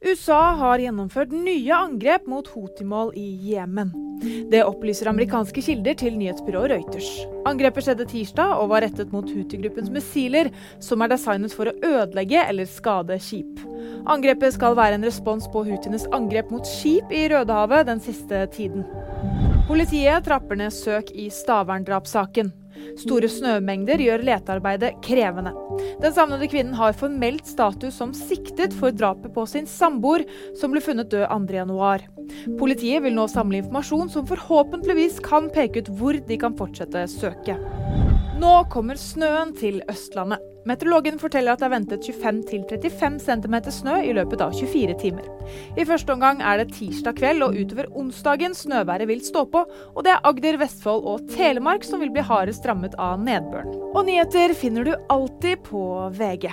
USA har gjennomført nye angrep mot Houthi-mål i Jemen. Det opplyser amerikanske kilder til nyhetsbyrået Reuters. Angrepet skjedde tirsdag og var rettet mot Houthi-gruppens missiler, som er designet for å ødelegge eller skade skip. Angrepet skal være en respons på Houthienes angrep mot skip i Rødehavet den siste tiden. Politiet trapper ned søk i Stavern-drapssaken. Store snømengder gjør letearbeidet krevende. Den savnede kvinnen har formelt status som siktet for drapet på sin samboer, som ble funnet død 2.1. Politiet vil nå samle informasjon som forhåpentligvis kan peke ut hvor de kan fortsette søket. Nå kommer snøen til Østlandet. Meteorologen forteller at det er ventet 25-35 cm snø i løpet av 24 timer. I første omgang er det tirsdag kveld og utover onsdagen snøværet vil stå på, og det er Agder, Vestfold og Telemark som vil bli hardest rammet av nedbøren. Og nyheter finner du alltid på VG.